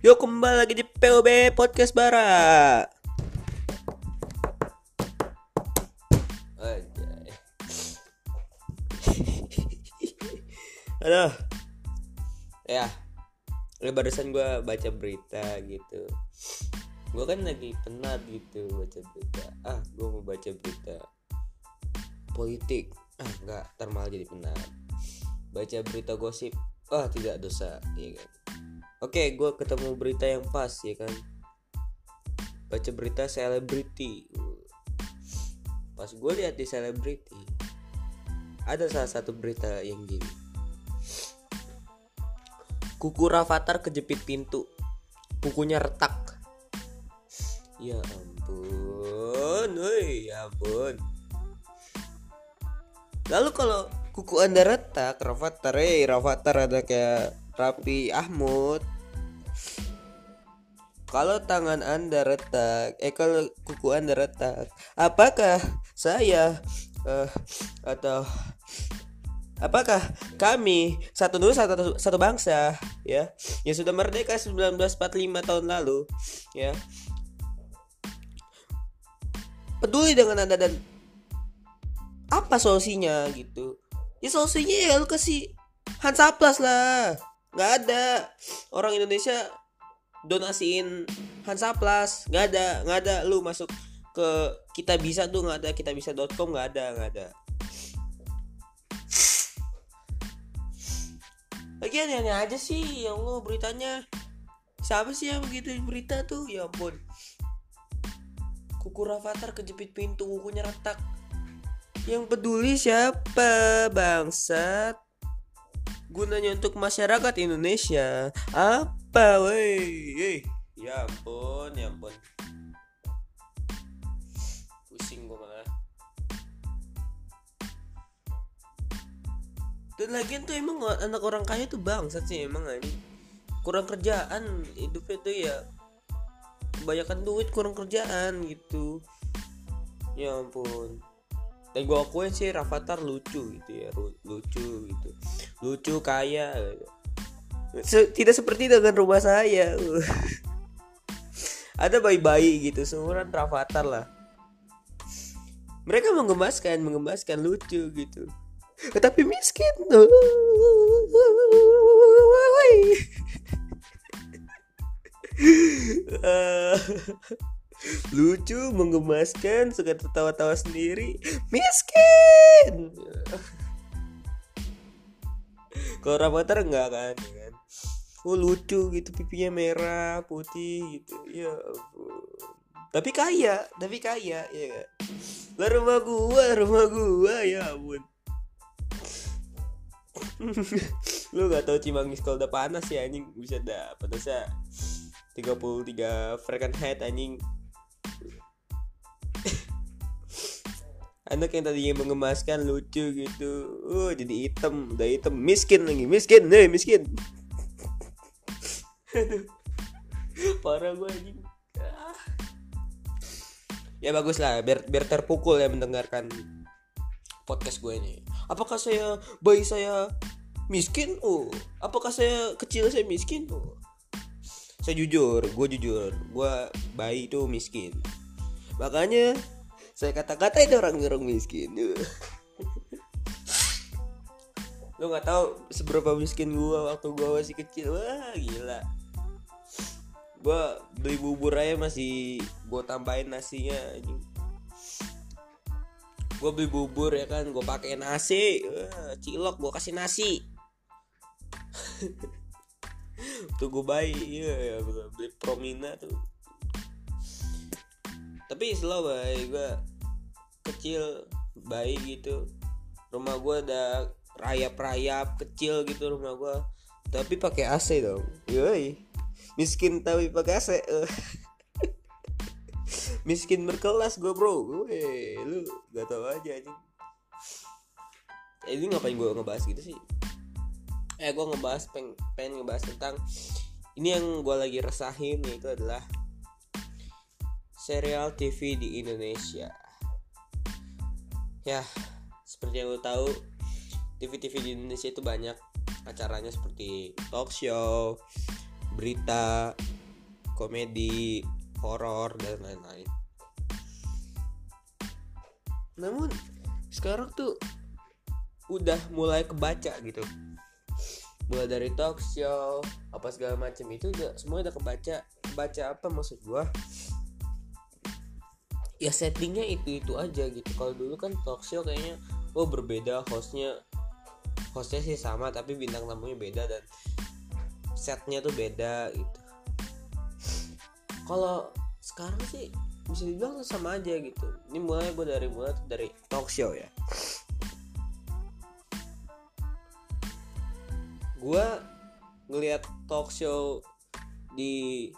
Yuk kembali lagi di POB Podcast Bara. Aduh. Ya. Ini barusan gue baca berita gitu. Gue kan lagi penat gitu baca berita. Ah, gue mau baca berita politik. Ah, enggak, ntar malah jadi penat. Baca berita gosip. Ah, tidak dosa, iya kan. Oke, gue ketemu berita yang pas ya kan. Baca berita selebriti. Pas gue lihat di selebriti, ada salah satu berita yang gini. Kuku Rafathar kejepit pintu, kukunya retak. Ya ampun, woi, ya ampun. Lalu kalau kuku anda retak, Rafathar, eh Rafathar ada kayak Rapi Ahmad. Kalau tangan Anda retak, eh kalau kuku Anda retak, apakah saya uh, atau apakah kami satu nusa satu, satu bangsa ya yang sudah merdeka 1945 tahun lalu ya? Peduli dengan Anda dan apa solusinya gitu? Ya solusinya ya lu kasih Hansaplas lah nggak ada. Orang Indonesia donasiin Hansaplas nggak ada nggak ada. Lu masuk ke kita bisa tuh nggak ada. Kita bisa.com nggak ada nggak ada. Lagi aneh-aneh aja sih ya Allah beritanya. Siapa sih yang begitu berita tuh? Ya ampun. Kuku Rafathar kejepit pintu kukunya retak. Yang peduli siapa? Bangsat gunanya untuk masyarakat Indonesia. Apa woi ya ampun ya ampun. Pusing gue malah. Dan lagian tuh emang anak orang kaya tuh bangsat sih emang ini kurang kerjaan hidupnya tuh ya. Kebanyakan duit kurang kerjaan gitu. Ya ampun dan gue akuin sih Rafathar lucu gitu ya lucu gitu. Lucu kaya. Gitu. tidak seperti dengan rumah saya. Ada bayi-bayi gitu seumuran Rafathar lah. Mereka menggemaskan menggemaskan lucu gitu. Tapi miskin lucu menggemaskan suka tertawa-tawa sendiri. Miskin! Kalau Rafathar enggak kan ya kan? Oh lucu gitu pipinya merah putih gitu. Ya tapi kaya tapi kaya ya kan? Rumah gua rumah gua ya ampun. Lu gak tau Cimanggis kalau udah panas ya anjing? Bisa dapat dosa 33 Fahrenheit anjing anak yang tadinya mengemaskan lucu gitu. Uh jadi hitam udah hitam. Miskin lagi miskin nih miskin. Parah gue anjing. Ah. ya bagus lah biar biar terpukul ya mendengarkan podcast gue ini. Apakah saya bayi saya miskin? Oh apakah saya kecil saya miskin? Oh saya jujur gue jujur gue bayi itu miskin. Makanya saya kata-kata itu orang-orang miskin. Lu nggak tahu seberapa miskin gua waktu gua masih kecil. Wah gila. Gua beli bubur aja masih gua tambahin nasinya gua beli bubur ya kan gua pakai nasi. Wah, cilok gua kasih nasi. Tuh gue bayi iya ya beli promina tuh. Tapi slow bayi gue kecil bayi gitu. Rumah gue ada rayap-rayap kecil gitu rumah gue tapi pakai AC dong. Yoi. Miskin tapi pakai AC miskin berkelas gue bro. Weh, lu gak tau aja anjing. Eh, ini ngapain gue ngebahas gitu sih? Eh gue ngebahas peng pengen ngebahas tentang ini yang gue lagi resahin itu adalah serial TV di Indonesia ya seperti yang lo tahu TV-TV di Indonesia itu banyak acaranya seperti talk show berita komedi horor dan lain-lain. Namun sekarang tuh udah mulai kebaca gitu. Mulai dari talk show apa segala macam itu udah semua udah kebaca. Baca apa maksud gua ya settingnya itu itu aja gitu. Kalau dulu kan talk show kayaknya oh berbeda hostnya hostnya sih sama tapi bintang tamunya beda dan setnya tuh beda gitu. Kalau sekarang sih bisa dibilang sama aja gitu. Ini mulai gue dari mulai dari talk show ya. Gue ngelihat talk show di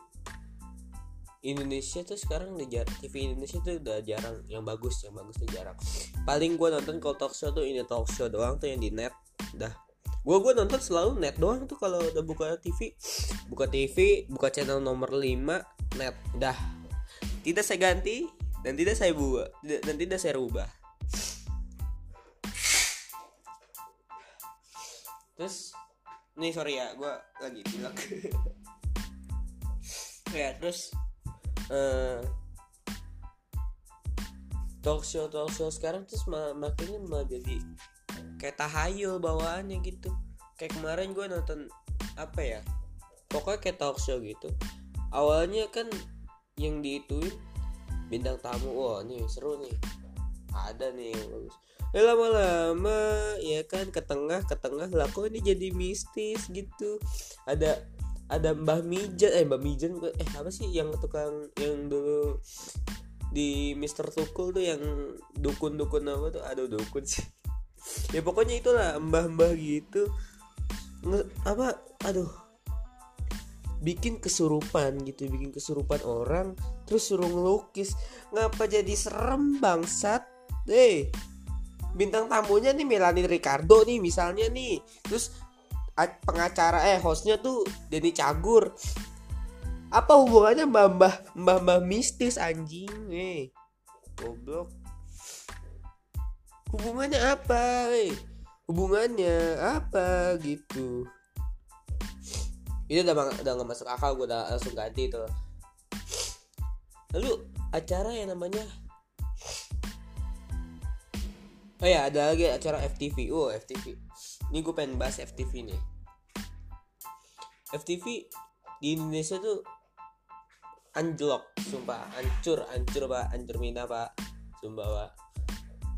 Indonesia tuh sekarang di TV Indonesia tuh udah jarang yang bagus yang bagus tuh jarang. Paling gue nonton kalau talk show tuh ini talk show doang tuh yang di net dah. Gue gue nonton selalu net doang tuh kalau udah buka TV buka TV buka channel nomor 5 net dah. Tidak saya ganti dan tidak saya buat dan tidak saya rubah. Terus nih sorry ya gue lagi bilang ya terus uh, talk show talk show sekarang terus mak makinnya malah jadi kayak tahayul bawaannya gitu. Kayak kemarin gue nonton apa ya pokoknya kayak talk show gitu. Awalnya kan yang diituin bintang tamu wah nih seru nih. Ada nih yang bagus. Eh, lama-lama ya kan ke tengah ke tengah lah kok ini jadi mistis gitu. Ada ada Mbah Mijan eh Mbah Mijan eh apa sih yang tukang yang dulu di Mister Tukul tuh yang dukun-dukun apa tuh? Aduh dukun sih. Ya pokoknya itulah mbah-mbah gitu. Nge, apa aduh. Bikin kesurupan gitu bikin kesurupan orang terus suruh ngelukis. Ngapa jadi serem bangsat? Deh bintang tamunya nih Melanie Ricardo nih misalnya nih. Terus pengacara eh hostnya tuh Denny Cagur. Apa hubungannya mbah mbah mbah mbah mistis anjing? Eh goblok. Hubungannya apa eh? Hubungannya apa gitu. Ini udah udah gak masuk akal gue udah langsung ganti tuh. Lalu acara yang namanya oh ya ada lagi acara FTV oh FTV ini gue pengen bahas FTV nih. FTV di Indonesia tuh anjlok sumpah. Hancur hancur pak. Hancur mina pak. Sumpah pak.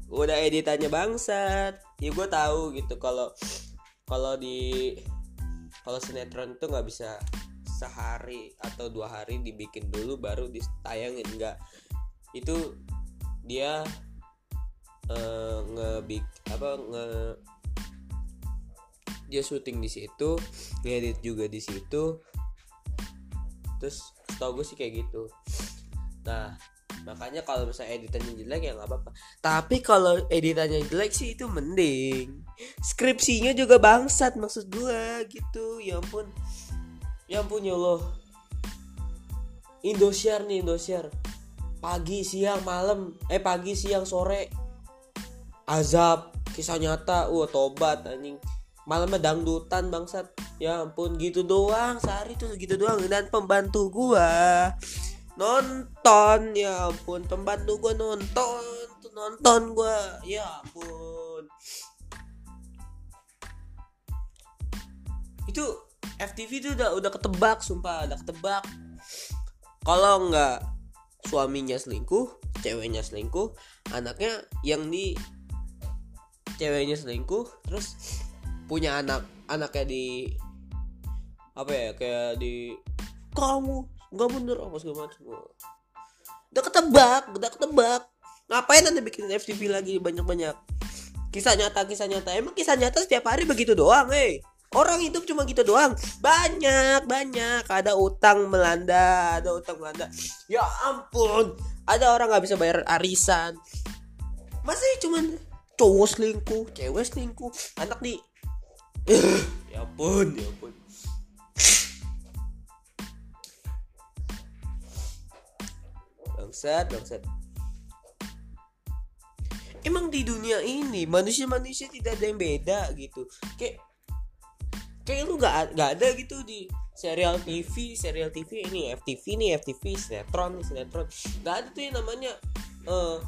Udah editannya bangsat. Ya gue tahu gitu kalau kalau di kalau sinetron tuh nggak bisa sehari atau dua hari dibikin dulu baru ditayangin. Enggak itu dia uh, ngebik apa nge dia syuting di situ ngedit juga di situ. Terus tau gue sih kayak gitu. Nah makanya kalau misalnya editannya jelek ya nggak apa-apa. Tapi kalau editannya jelek sih itu mending. Skripsinya juga bangsat maksud gue gitu. Ya ampun. Ya ampun ya Allah. Indosiar nih Indosiar. Pagi siang malam. Eh pagi siang sore. Azab kisah nyata. Wah tobat anjing malamnya dangdutan bangsat. Ya ampun gitu doang. Sehari tuh gitu doang. Dan pembantu gua nonton. Ya ampun pembantu gua nonton tuh nonton gua. Ya ampun. Itu FTV itu udah udah ketebak sumpah udah ketebak. Kalau nggak suaminya selingkuh ceweknya selingkuh anaknya yang di ceweknya selingkuh terus punya anak anaknya di apa ya kayak di kamu nggak bener apa segala macam. Udah ketebak udah ketebak. Ngapain anda bikin FTV lagi banyak banyak kisah nyata kisah nyata. Emang kisah nyata setiap hari begitu doang eh? Orang hidup cuma gitu doang. Banyak banyak. Ada utang melanda ada utang melanda. Ya ampun ada orang nggak bisa bayar arisan. Masih cuman cowok selingkuh cewek selingkuh. Anak di ya ampun ya ampun. Bangsat bangsat. Emang di dunia ini manusia-manusia tidak ada yang beda gitu. Kayak kayak lu gak, gak ada gitu di serial TV serial TV ini FTV nih FTV sinetron nih sinetron. Nggak ada tuh yang namanya eh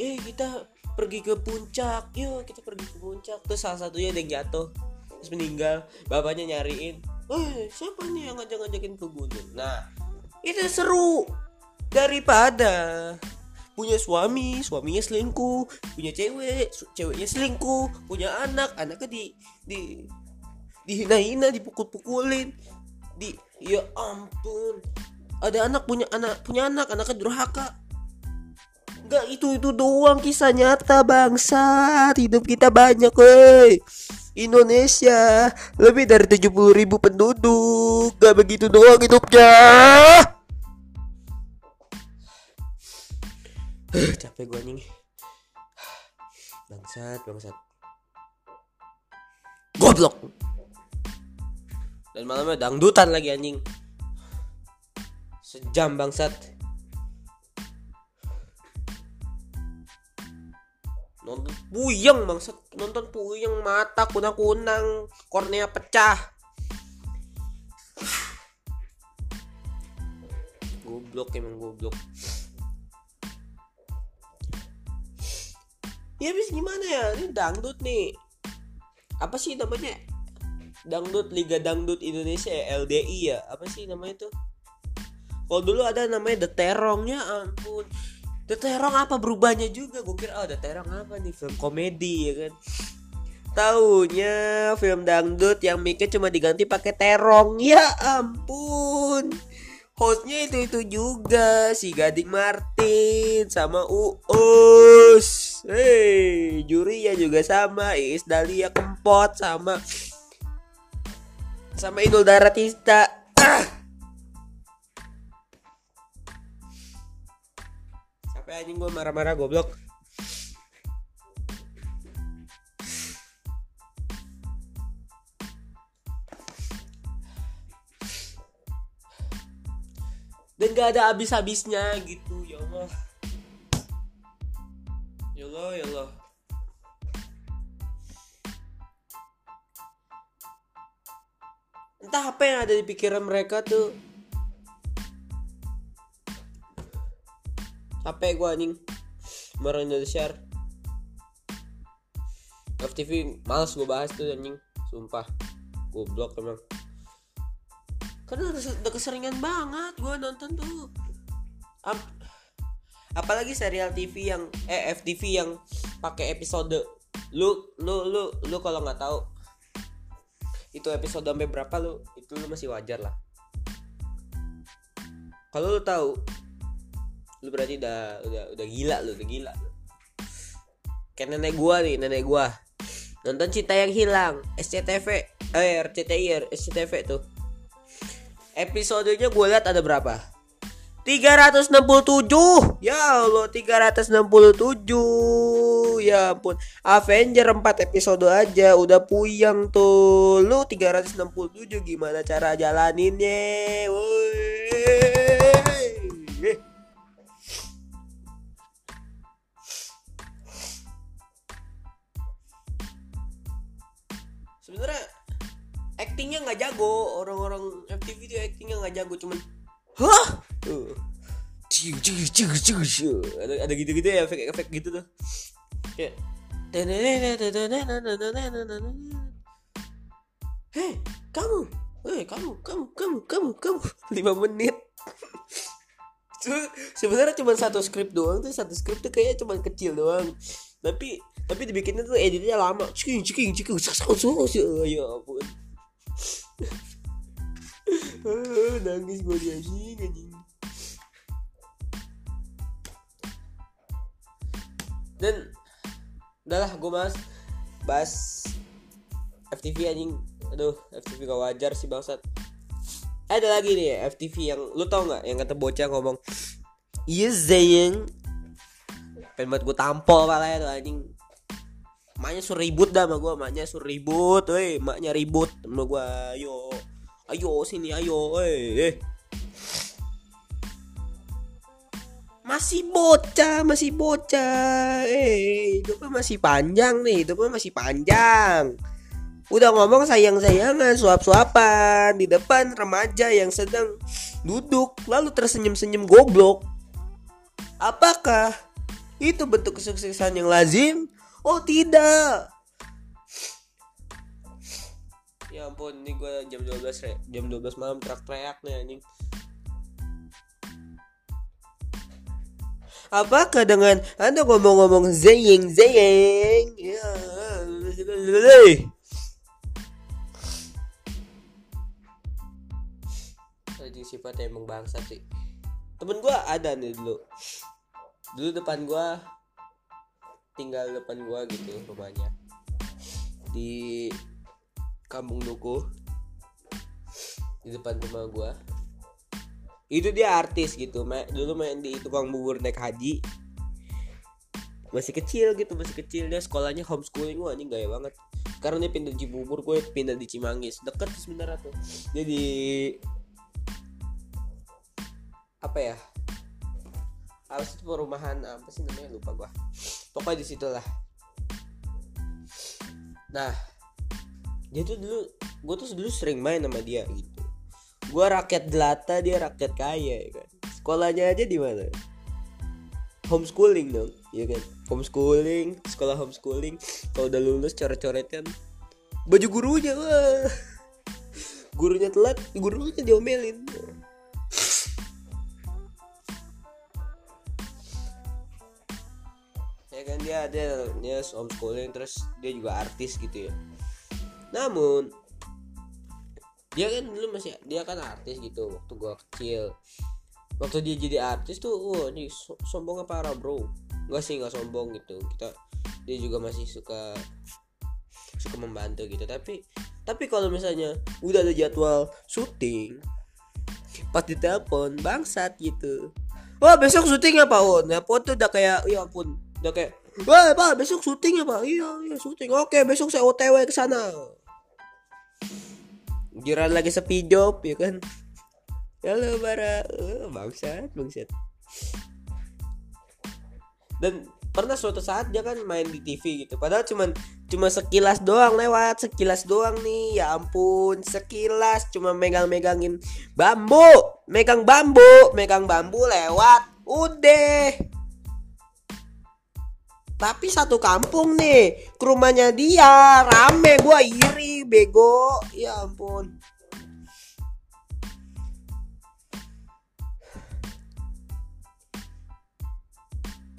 eh kita pergi ke puncak. Yuk kita pergi ke puncak. Terus salah satunya ada yang jatuh terus meninggal bapaknya nyariin eh siapa nih yang ngajak-ngajakin ke gunung? Nah itu seru. Daripada punya suami suaminya selingkuh punya cewek ceweknya selingkuh punya anak anaknya di di dihina-hina dipukul-pukulin. Di ya ampun ada anak punya anak punya anak anaknya durhaka. Enggak itu itu doang kisah nyata bangsa hidup kita banyak woi Indonesia. Lebih dari 70 ribu penduduk. Gak begitu doang hidupnya. Capek gue anjing. Bangsat bangsat. Goblok. Dan malamnya dangdutan lagi anjing. Sejam bangsat. Nonton puyeng bangsat nonton puyeng mata kunang-kunang kornea pecah. Goblok emang goblok. Ya habis gimana ya? Ini dangdut nih. Apa sih namanya? Dangdut Liga Dangdut Indonesia LDI ya? Apa sih namanya tuh? Kalau dulu ada namanya The Terong ya ampun The Terong apa berubahnya juga? Gue kira oh The Terong apa nih? Film komedi ya kan? Taunya film dangdut yang mic cuma diganti pakai terong. Ya ampun. Hostnya itu itu juga. Si Gading Martin sama Uus. Hei jurinya juga sama. Iis Dahlia Kempot sama sama Inul Daratista ah. Sampai anjing gue marah-marah goblok. Dan gak ada habis-habisnya gitu ya Allah. Ya Allah ya Allah. Entah apa yang ada di pikiran mereka tuh capek gue anjing? Marah Indonesia FTV males gue bahas tuh anjing. Sumpah. Goblok emang. Udah, udah keseringan banget gue nonton tuh. Ap- apalagi serial TV yang eh FTV yang pakai episode. Lu lu lu lu kalau nggak tahu itu episode sampai berapa lu itu lu masih wajar lah. Kalau lu tahu lu berarti udah udah udah gila lu udah gila. Lu kayak nenek gua nih nenek gua. Nonton cinta yang hilang SCTV eh RCTI SCTV tuh. Episodenya gue lihat ada berapa? 367 Ya Allah 367 Ya ampun. Avenger 4 episode aja Udah puyeng tuh. Lu 367 gimana cara jalaninnya? Woi actingnya nggak jago orang-orang FTV itu actingnya nggak jago cuman hah. Ciu, ciu, ciu, ciu, ada ada gitu-gitu ya efek-efek gitu tuh. Kayak hei kamu hei kamu kamu kamu kamu kamu. Lima menit. Sebenarnya cuma satu skrip doang tuh satu skrip tuh kayaknya cuma kecil doang. Tapi tapi dibikinnya tuh editnya lama. Ciking ciking ciking ya ampun Nangis gue di anjing anjing. Dan udahlah gue mas bahas FTV anjing. Aduh FTV gak wajar sih bangsat. Ada lagi nih FTV yang lu tau nggak yang kata bocah ngomong iya Zayang pengen buat gue tampol palanya tuh anjing maknya suruh ribut dah sama gue maknya suruh ribut woi maknya ribut sama gue ayo ayo sini ayo eh. Masih bocah masih bocah eh. Hidupnya masih panjang nih hidupnya masih panjang. Udah ngomong sayang-sayangan suap-suapan di depan remaja yang sedang duduk lalu tersenyum-senyum goblok. Apakah itu bentuk kesuksesan yang lazim oh tidak. Ya ampun ini gue jam 12 re. Jam 12 malam teriak-teriak nih anjing. Apakah dengan Anda ngomong-ngomong zeyeng zeyeng? Ya. Anjing sifatnya emang bangsa sih. Temen gue ada nih dulu. Dulu depan gue Tinggal depan gue gitu rumahnya. Di Kampung Duku. Di depan rumah gue itu dia artis gitu Ma dulu main di tukang bubur naik haji. Masih kecil gitu masih kecil. Dia sekolahnya homeschooling wah ini gaya banget. Sekarang dia pindah di Cibubur gue pindah di Cimangis deket sebenarnya tuh. Dia di apa ya? Apa sih perumahan apa sih namanya? Lupa gue pokoknya di situ lah. Nah dia tuh dulu gue tuh dulu sering main sama dia gitu. Gue rakyat jelata dia rakyat kaya ya kan? Sekolahnya aja di mana? Homeschooling dong ya kan? Homeschooling sekolah homeschooling. Kalau udah lulus coret-coretan. Baju gurunya wah. Gurunya telat gurunya diomelin dia ada dia homeschooling terus dia juga artis gitu ya. Namun dia kan dulu masih dia kan artis gitu waktu gua kecil. Waktu dia jadi artis tuh wah ini sombongnya parah bro. Gak sih nggak sombong gitu. Kita dia juga masih suka suka membantu gitu. Tapi tapi kalau misalnya udah ada jadwal syuting pas ditelepon bangsat gitu. Wah besok syuting apa on ya tuh udah kayak ya ampun udah kayak wah pak besok syuting ya pak. Iya iya syuting. Oke besok saya otw ke sana. Jiran lagi sepi job ya kan? Halo bara. Uh, bangsat bangsat. Dan pernah suatu saat dia kan main di TV gitu. Padahal cuman cuma sekilas doang lewat sekilas doang nih. Ya ampun sekilas. Cuma megang-megangin bambu. Megang bambu megang bambu lewat. Udah tapi satu kampung nih ke rumahnya dia rame gua iri bego. Ya ampun.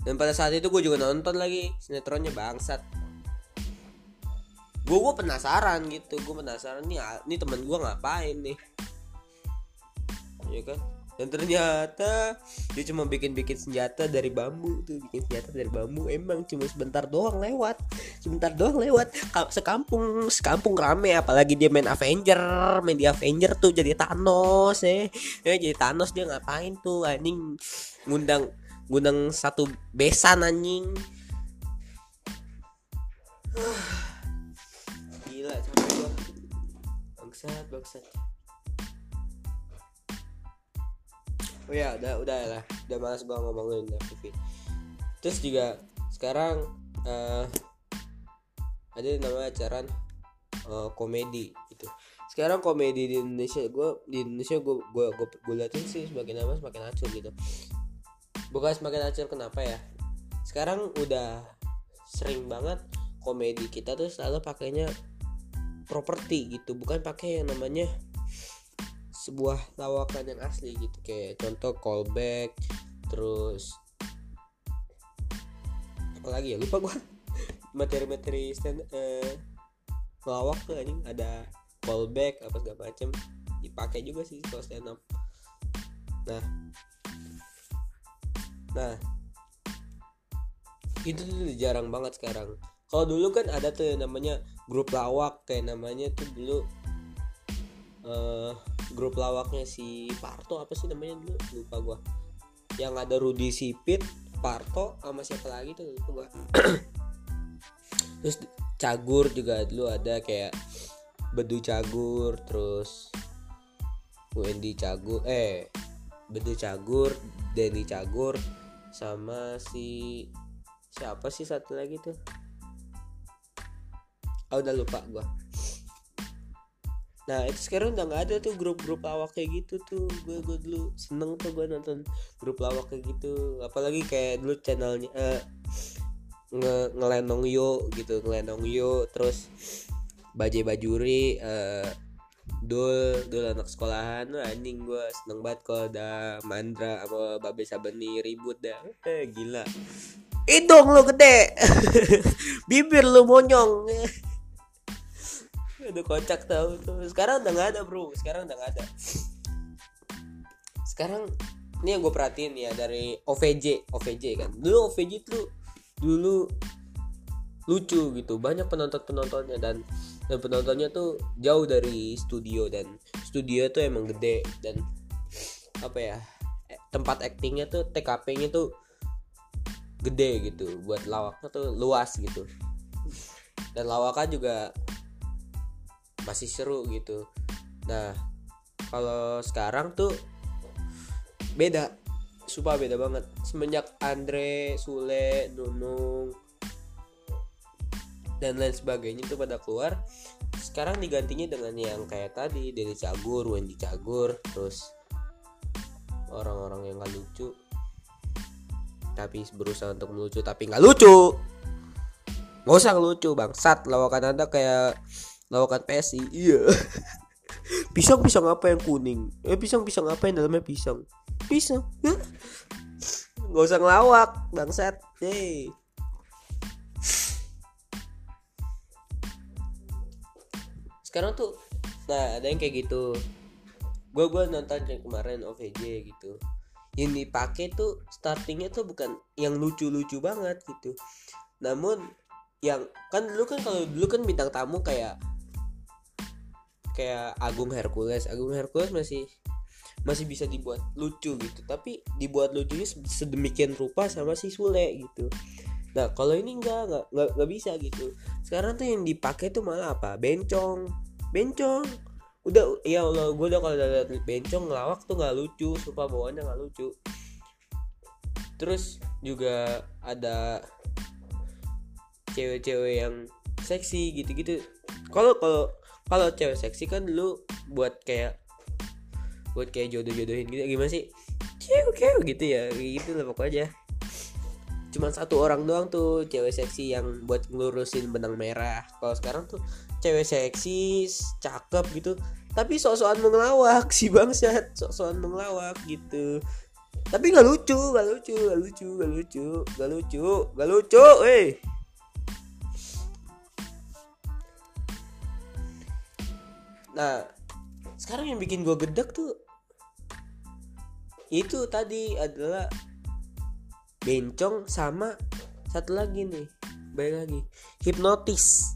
Dan pada saat itu gue juga nonton lagi sinetronnya bangsat. Gue gue penasaran gitu gue penasaran nih ini teman gue ngapain nih? Ya kan dan ternyata dia cuma bikin-bikin senjata dari bambu tuh bikin senjata dari bambu. Emang cuma sebentar doang lewat sebentar doang lewat. Sekampung sekampung rame apalagi dia main Avenger main di Avenger tuh jadi Thanos eh. Ya jadi Thanos dia ngapain tuh anjing? Ngundang ngundang satu besan anjing. Gila capek bangsat bangsat oh ya udah udah lah. Udah malas gua ngomongin TV terus juga sekarang uh, ada yang namanya acara uh, komedi gitu. Sekarang komedi di Indonesia gue di Indonesia gue gue gue liatin sih semakin lama semakin hancur gitu. Bukan semakin hancur kenapa ya? Sekarang udah sering banget komedi kita tuh selalu pakainya properti gitu. Bukan pakai yang namanya sebuah lawakan yang asli gitu. Kayak contoh callback terus apalagi ya? Lupa gua. Materi-materi stand eh, lawak tuh anjing. Ada callback apa segala macem. Dipakai juga sih kalau stand up. Nah. Nah. Itu tuh jarang banget sekarang. Kalau dulu kan ada tuh yang namanya grup lawak kayak namanya tuh dulu uh, grup lawaknya si Parto apa sih namanya dulu? Lupa gua. Yang ada Rudi Sipit Parto sama siapa lagi tuh? Lupa gua. Terus Cagur juga dulu ada kayak Bedu Cagur terus Wendy Cagur eh Bedu Cagur Denny Cagur sama si siapa sih satu lagi tuh? Oh udah lupa gua nah itu sekarang udah nggak ada tuh grup-grup lawak kayak gitu tuh. Gue gue dulu seneng tuh gue nonton grup lawak kayak gitu. Apalagi kayak dulu channelnya uh, nge ngelenong yo gitu ngelenong yo. Terus bajai bajuri uh, dul dul anak sekolahan. Wah, anjing gue seneng banget kalau ada mandra sama babe sabeni ribut dah. Eh gila. Hidung lu gede. Bibir lu monyong udah kocak tau tuh sekarang udah nggak ada bro. Sekarang udah nggak ada. Sekarang ini yang gue perhatiin ya dari OVJ OVJ kan. Dulu OVJ tuh dulu lucu gitu. Banyak penonton penontonnya dan dan penontonnya tuh jauh dari studio dan studio tuh emang gede dan apa ya tempat actingnya tuh TKP-nya tuh gede gitu. Buat lawaknya tuh luas gitu. Dan lawakan juga masih seru gitu. Nah kalau sekarang tuh beda. Sumpah beda banget. Semenjak Andre Sule Nunung dan lain sebagainya itu pada keluar sekarang digantinya dengan yang kayak tadi dari Cagur Wendy Cagur terus orang-orang yang gak lucu. Tapi berusaha untuk melucu tapi nggak lucu. Nggak usah lucu bangsat. Lawakan anda kayak lawakan PSI iya. Pisang pisang apa yang kuning? Eh pisang pisang apa yang dalamnya pisang? Pisang nggak usah ngelawak bangsat. Hey. Sekarang tuh nah ada yang kayak gitu. Gue gue nonton yang kemarin OVJ gitu. Yang dipakai tuh startingnya tuh bukan yang lucu-lucu banget gitu. Namun yang kan dulu kan kalau dulu kan bintang tamu kayak kayak Agung Hercules. Agung Hercules masih masih bisa dibuat lucu gitu. Tapi dibuat lucunya sedemikian rupa sama si Sule gitu. Nah kalau ini enggak enggak enggak, enggak bisa gitu. Sekarang tuh yang dipakai tuh malah apa? Bencong. Bencong. Udah ya Allah gue udah kalau udah bencong ngelawak tuh nggak lucu. Sumpah bawaannya nggak lucu. Terus juga ada cewek-cewek yang seksi gitu-gitu. Kalau kalau kalau cewek seksi kan dulu buat kayak buat kayak jodoh-jodohin gitu. Gimana sih? Cewek cewek gitu ya. Gitu lah pokoknya. Cuman satu orang doang tuh cewek seksi yang buat ngelurusin benang merah. Kalau sekarang tuh cewek seksi cakep gitu. Tapi sok-sokan mengelawak si bangsat. Sok-sokan mengelawak gitu. Tapi nggak lucu nggak lucu nggak lucu nggak lucu nggak lucu nggak lucu eh nah sekarang yang bikin gue gedek tuh itu tadi adalah bencong sama satu lagi nih baik lagi hipnotis.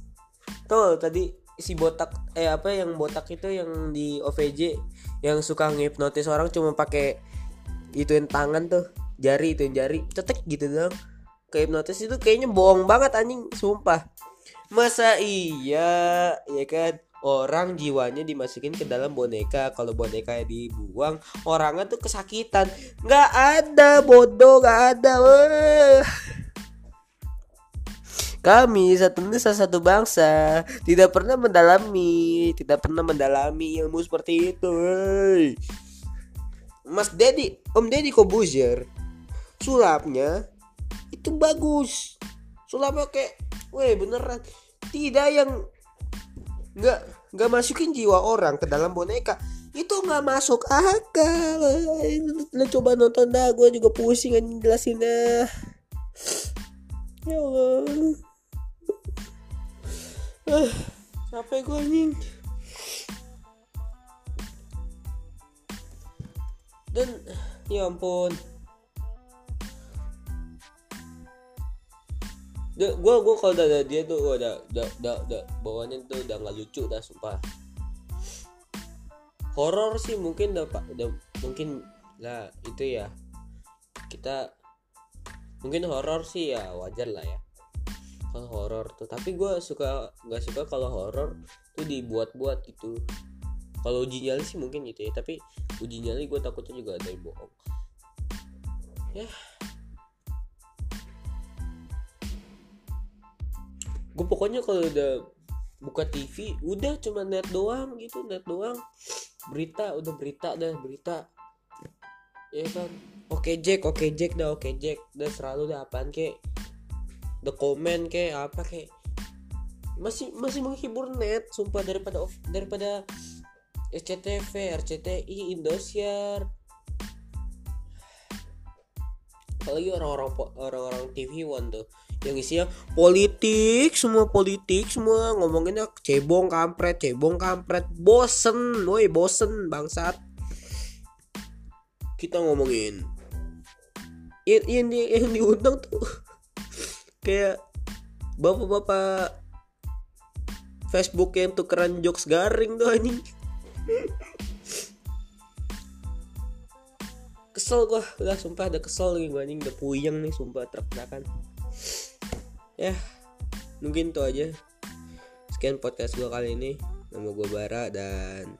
Tuh tadi si botak eh apa yang botak itu yang di OVJ yang suka ngipnotis orang cuma pakai ituin tangan tuh jari itu jari cetek gitu dong ke hipnotis itu kayaknya bohong banget anjing sumpah. Masa iya ya kan orang jiwanya dimasukin ke dalam boneka. Kalau boneka dibuang orangnya tuh kesakitan. Nggak ada bodoh nggak ada. Kami satu nusa satu bangsa. Tidak pernah mendalami tidak pernah mendalami ilmu seperti itu. Mas Dedi Om Dedi Kobuzier sulapnya itu bagus. Sulapnya kayak weh beneran. Tidak yang nggak nggak masukin jiwa orang ke dalam boneka. Itu nggak masuk akal. Lo coba nonton dah gue juga pusing aja jelasinnya ya Allah. Uh, capek gue anjing. Dan ya ampun gue gue kalau udah dia tuh gua udah udah udah, udah bawaannya tuh udah nggak lucu dah sumpah. Horor sih mungkin udah pak udah mungkin lah itu ya. Kita mungkin horor sih ya wajar lah ya. Kalau horor tuh tapi gue suka nggak suka kalau horor tuh dibuat-buat gitu. Kalau uji nyali sih mungkin gitu ya tapi uji nyali gue takutnya juga ada yang bohong. Ya gue pokoknya kalau udah buka TV udah cuma net doang gitu net doang. Berita udah berita dah berita. Ya kan? Oke Jack oke Jack dah oke Jack. Dah selalu dah apaan kek the comment kek apa kek masih masih menghibur net sumpah daripada daripada SCTV RCTI Indosiar. Apalagi orang-orang orang-orang TV One tuh yang isinya politik semua politik semua ngomonginnya cebong kampret cebong kampret. Bosen woi bosen bangsat. Kita ngomongin yang, yang, di, yang diundang tuh kayak bapak-bapak Facebook yang tukeran jokes garing tuh anjing. Kesel gua. Udah sumpah udah kesel lagi gua anjing. Udah puyeng nih sumpah teriak ya mungkin itu aja. Sekian podcast gua kali ini. Nama gua Bara dan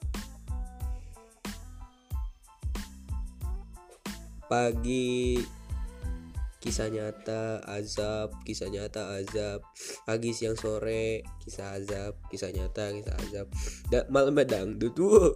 pagi. Kisah nyata azab. Kisah nyata azab. Pagi siang sore. Kisah azab. Kisah nyata kisah azab. Malam dangdut tuh